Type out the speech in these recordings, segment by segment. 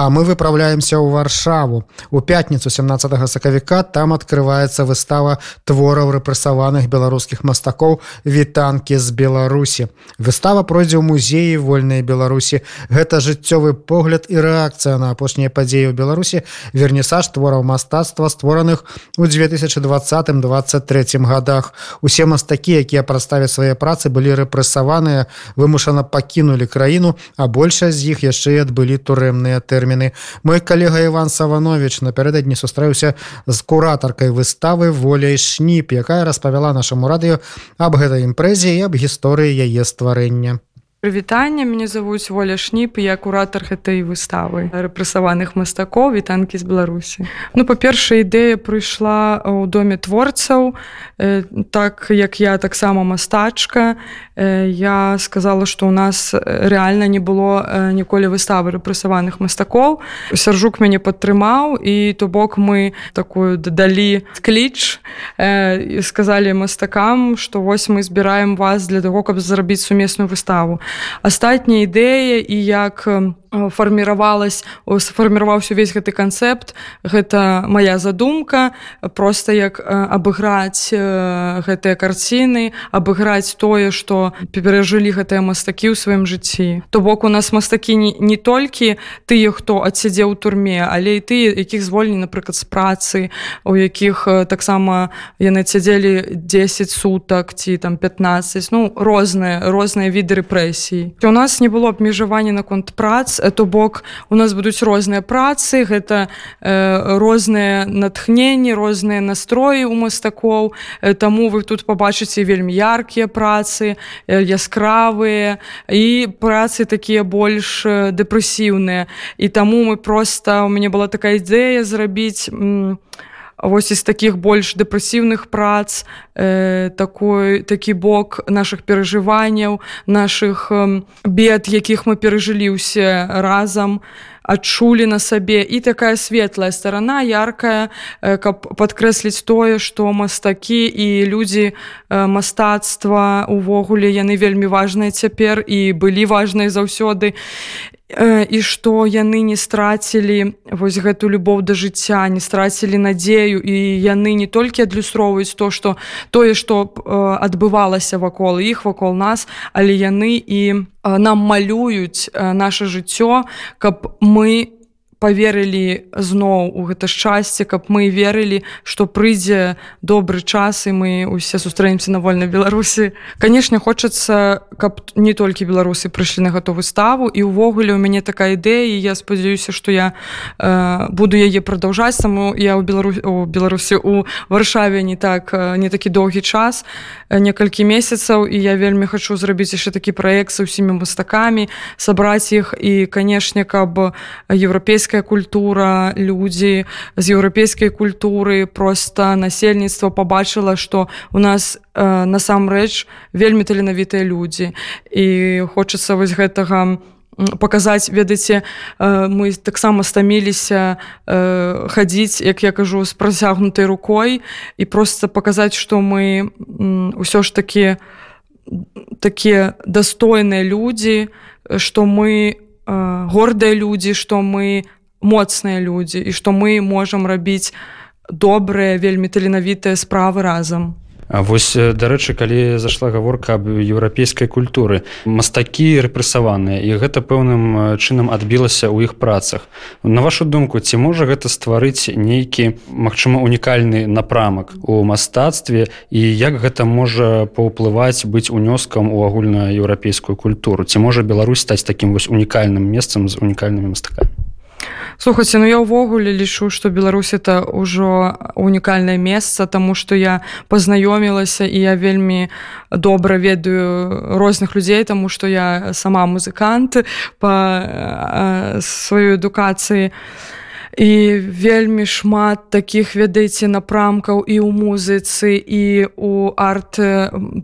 А мы выправляемся ў варшаву. У пятніцу 17 сакавіка там открываецца выстава твораў рэпрэсаваных беларускіх мастакоў вітанкі з беларусі выстава пройдзе ў музеі вольнай беларусі. Гэта жыццёвы погляд і рэакцыя на апошнія падзеі ў беларусі вернісаж твораў мастацтва створаных у 2020-23 годах. Усе мастакі якія праставе свае працы былі рэпрэсаваныя вымушана пакінулі краіну а большая з іх яшчэ і адбылі турэмныя тэрміны тэрміны мой калега Іван саванович напярэдадні сустрэўся з куратаркай выставы воляй шніп якая распавяла нашаму радыё аб гэтай імпрэзе і аб гісторыі яе стварэння прывітання мяне завуць воля шніп я куратар гэтай выставы рэпрэсаваных мастакоў вітанкі з беларусі ну па-першая ідэя прыйшла ў доме творцаў э, так як я таксама мастачка э, я сказала што ў нас рэальна не было э, ніколі выставы рэпрэсаваных мастакоў сяржук мяне падтрымаў і то бок мы такую дадалі кліч і сказалі мастакам што вось мы збіраем вас для таго каб зарабіць сумесную выставу астатняя ідэя і як фарміравалась сфарміраваўся увесь гэты канцэпт. Гэта моя задумка просто як абыграць гэтыя карціны абыграць тое што перажылі гэтыя мастакі ў сваім жыцці. То бок у нас мастакі не, не толькі тыя хто адсядзеў у турме але і тыя якіх звольні напрыклад з працы у якіх таксама яны сядзелі 10 сутак ці там 15 ну розныя розныя віды рэпрэсій. У нас не было абмежавання наконт прац то бок у нас будуць розныя працы гэта э, розныя натхненні розныя настроі у мастакоў. Э, таму вы тут пабачыце вельмі яркія працы э, яскравыя і працы такія больш э, дэпрэсіўныя. І таму мы просто у мяне была такая ідэя зрабіць у вось з таких больш дэпрэсіўных прац э, такой такі бок наших перажыванняў наших э, бед якіх мы перажылі ўсе разам адчулі на сабе. І такая светлая сторона яркая э, каб падкрэсліць тое што мастакі і людзі э, мастацтва увогуле яны вельмі важныя цяпер і былі важныя заўсёды і што яны не страцілі вось гэту любоў да жыцця не страцілі надзею і яны не толькі адлюстроўваюць то што тое што адбывалася вакол іх вакол нас але яны і нам малююць наше жыццё каб мы поверылі зноў у гэта шчасце каб мы верылі што прыйдзе добры час і мы усе сустрэнемся на вольнай беларусі. Канешне хочацца каб не толькі беларусы прыйшлі на гэту выставу і ўвогуле у мяне такая ідэя я спадзяюся што я э, буду яе прадаўжаць. Саму я ў белару у беларусі у варшаве не так не такі доўгі час некалькі месяцаў і я вельмі хочу зрабіць яшчэ такі праект са ўсімі мастакамі сабраць іх. І канешне каб еўрапейскі еўрапейская культура людзі з еўрапейскай культуры просто насельніцтва побачыла что у нас э, насамрэч вельмі таленавітыя людзі і хочацца вось гэтага показаць ведаеце э, мы таксама стаміліся э, хадзіць як я кажу з працягнутай рукой і просто показаць что мы ўсё ж таки такія дастойныя людзі что мы гордыя людзі што мы моцныя людзі і што мы можам рабіць добрыя вельмі таленавітыя справы разам А вось дарэчы калі зайшла гаворка аб еўрапейскай культуры мастакі рэпрэсаваныя і гэта пэўным чынам адбілася ў іх працах. На вашу думку ці можа гэта стварыць нейкі магчыма унікальны напрамак у мастацтве і як гэта можа паўплываць быць унёскам у агульнаеўрапейскую культуру? Ці можа Беларусь стаць такім вось унікальным месцам з унікальнымі мастакамі слухайте ну я ўвогуле лічу что Беларусь это ўжо унікальнае месца тому что я познаёмілася і я вельмі добра ведаю розных людзей тому что я сама музыкант. По сваёй адукацыі і вельмі шмат таких ведаеце напрамкаў і ў музыцы і у арт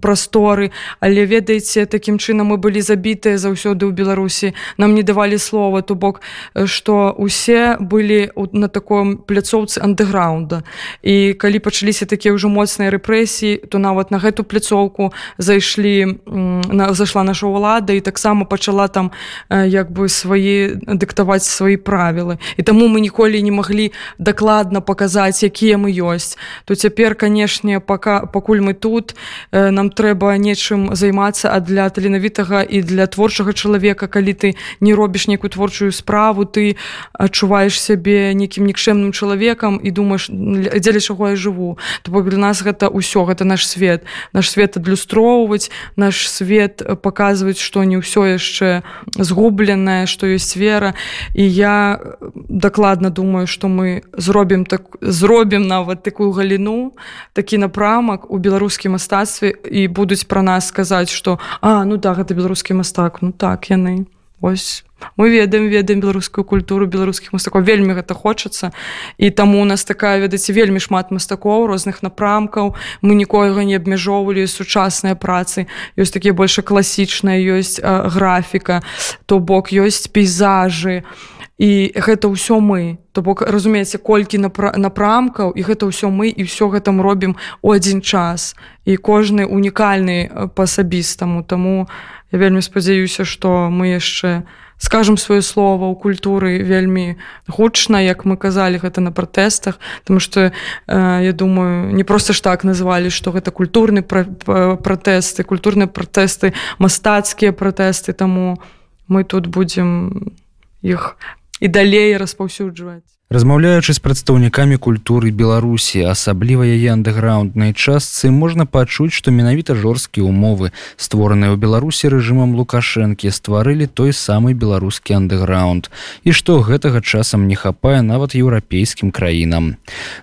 прасторы. Але ведаеце такім чынам мы былі забітыя заўсёды ў беларусі. Нам не давалі слова то бок што усе былі на таком пляцоўцы андеграунда і калі пачаліся такія ўжо моцныя рэпрэсіі то нават на гэту пляцоўку зайшлі на зашла наша ўлада і таксама пачала там як бы свае дыктаваць свае правілы. І таму мы ніколі ніколі не маглі дакладна паказаць якія мы ёсць то цяпер канешне пока пакуль мы тут э, нам трэба нечым займацца а для таленавітага і для творчага чалавека калі ты не робіш нейкую творчую справу ты адчуваеш сябе нейкім нікчэмным чалавекам і думаеш дзеля чаго я жыву? То бок для нас гэта ўсё гэта наш свет. Наш свет адлюстроўваць наш свет паказваць што не ўсё яшчэ згубленае што ёсць вера. І я дакладна думаю что мы зробім так зробім нават такую галіну такі напрамак у беларускім мастацтве і будуць пра нас сказаць что а ну так гэта беларускі мастак ну так яны ось мы ведаем ведаем беларускую культуру беларускіх мастакоў. Вельмі гэта хочацца. І таму у нас такая ведаце вельмі шмат мастакоў розных напрамкаў. Мы нікога не абмяжоўвалі сучасныя працы. Ёсць такія больше класічныя ёсць графіка то бок ёсць пейзажы. І гэта ўсё мы. То бок разумееце колькі напрамкаў і гэта ўсё мы і ўсё гэтым робім у адзін час. І кожны унікальны па-асабістаму. Таму я вельмі спадзяюся што мы яшчэ скажем сваё слово ў культуры вельмі гучна як мы казалі гэта на пратэстах тому что э, я думаю не просто ж так называлі што гэта культурны пратэсты культурныя пратэсты мастацкія пратэсты таму мы тут будзем іх і далей распаўсюджваць Размаўляючы з прадстаўнікамі культуры Беларусі, асабліва яе андэграунднай частцы можна пачуць, што менавіта жорсткія умовы, створаныя ў Беларусі рэжымам Лукашэнкі, стварылі той самы беларускі андэграунд і што гэтага часам не хапае нават еўрапейскім краінам.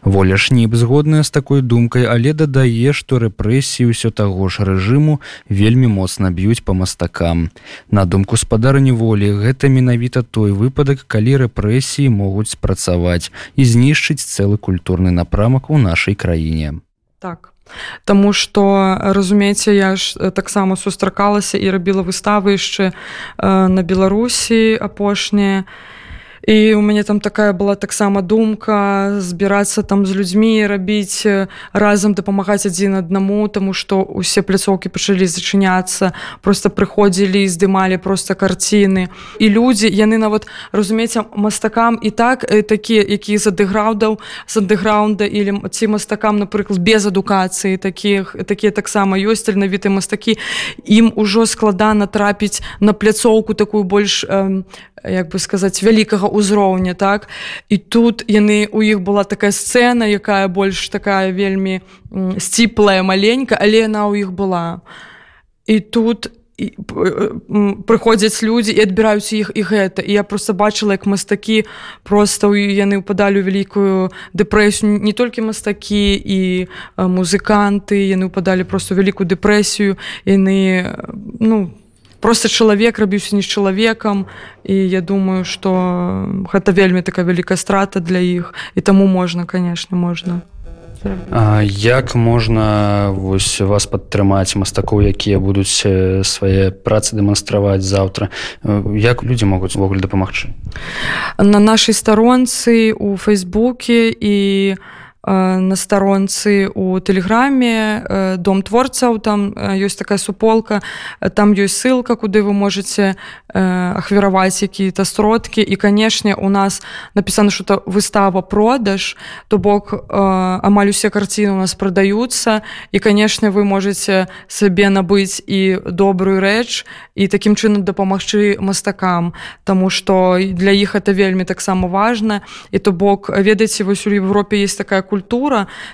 Воля шніп згодная з такой думкай, але дадае, што рэпрэсіі ўсё таго ж рэжыму вельмі моцна б'юць па мастакам. На думку спадарні волі, гэта менавіта той выпадак, калі рэпрэсіі могуць спрацаваць працаваць і знішчыць цэлы культурны напрамак у нашай краіне так Таму што разумееце я ж таксама сустракалася і рабіла выставы яшчэ э, на беларусі апошнія і у мяне там такая была таксама думка збірацца там з людзьмі рабіць разам дапамагаць адзін аднаму тому что усе пляцоўкі пачалі зачыняцца просто прыходзілі здымалі просто карціны і людзі яны нават разумееце мастакам і так такія якія з адыграўдаў з андэграунда или ці мастакам напрыклад без адукацыі таких такія таксама ёсць таленавіты мастакі ім ужо складана трапіць на пляцоўку такую больш э, як бы сказаць вялікага ўзроўня так? І тут яны у іх была такая сцэна якая больш такая вельмі сціплая маленька але яна ў іх была. І тут і, прыходзяць людзі і адбіраюць іх і гэта. І я просто бачыла як мастакі просто яны ўпадалі ў вялікую дэпрэсію. Не толькі мастакі і музыканты яны ўпадалі просто вялікую дэпрэсію. Яны ну по просто чалавек рабіўся не з чалавекам і я думаю что гэта вельмі такая вялікая страта для іх і таму можна конечно можна як можна вось вас падтрымаць мастакоў якія будуць свае працы дэманстраваць заўтра? Як людзі могуць увогуле дапамагчы? На нашай старонцы у фейсбуке і у на старонцы у тэлеграме дом творцаў там ёсць такая суполка там ёсць ссылка куды вы можете ахвяраваць какие-то сродкі. І канешне у нас напісана что-то выстава продаж то бок амаль усе карціны у нас прадаюцца. І канешне вы можете сабе набыць і добрую рэч і такім чынам дапамагчы мастакам Таму что для іх это вельмі таксама важна. І то бок ведаеце вось у Европе есть такая культура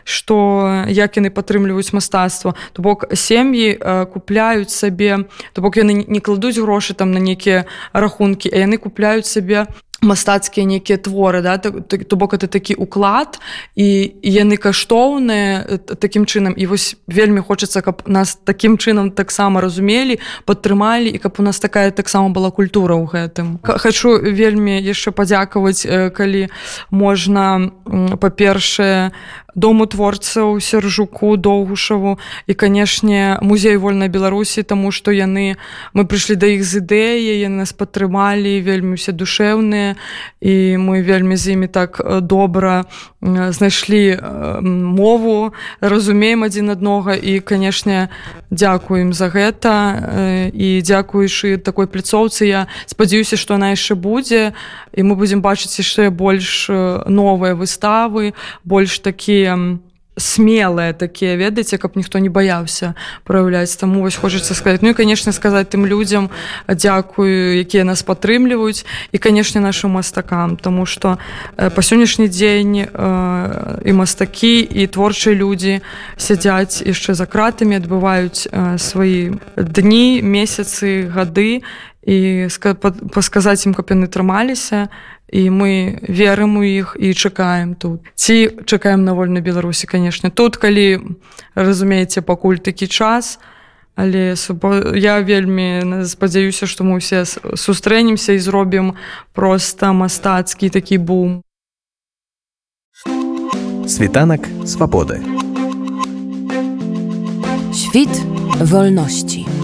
что як яны падтрымліваюць мастацтва то бок сем'і купляюць сабе то бок яны не кладуць грошы там на нейкія рахункі а яны купляюць сабе мастацкія нейкія творы да то бок это такі уклад і яны каштоўныя такім чынам. І вось вельмі хочацца каб нас такім чынам таксама разумелі падтрымалі і каб у нас такая таксама была культура ў гэтым. Хачу вельмі яшчэ падзякаваць калі можна па-першае дому творцаў сержуку доўгушаву і канешне музей вольнай беларусі тому что яны мы прыйшлі да іх з ідэяй яны нас падтрымалі вельмі усе душэўныя і мы вельмі з імі так добра знайшлі мову разумеем адзін аднога і канешне дзякуем за гэта і дзякуючы такой пляцоўцы я спадзяюся што она яшчэ будзе. І мы будзем бачыць яшчэ больш новыя выставы больш такія смелыя такія ведаеце каб ніхто не баяўся праяўляць таму вось хочацца сказаць ну і канешне сказаць тым людзям дзякую якія нас падтрымліваюць і канешне нашим мастакам. Тому что па сённяшні дзень і мастакі і творчыя людзі сядзяць яшчэ за кратамі адбываюць свае дні месяцы гады і пасказаць ім каб яны трымаліся і мы верым у іх і чакаем тут. Ці чакаем на вольнай беларусі канешне. Тут калі разумееце пакуль такі час але я вельмі спадзяюся што мы ўсе сустрэнемся і зробім проста мастацкі такі бум. Світанак свабоды. Świt wolności.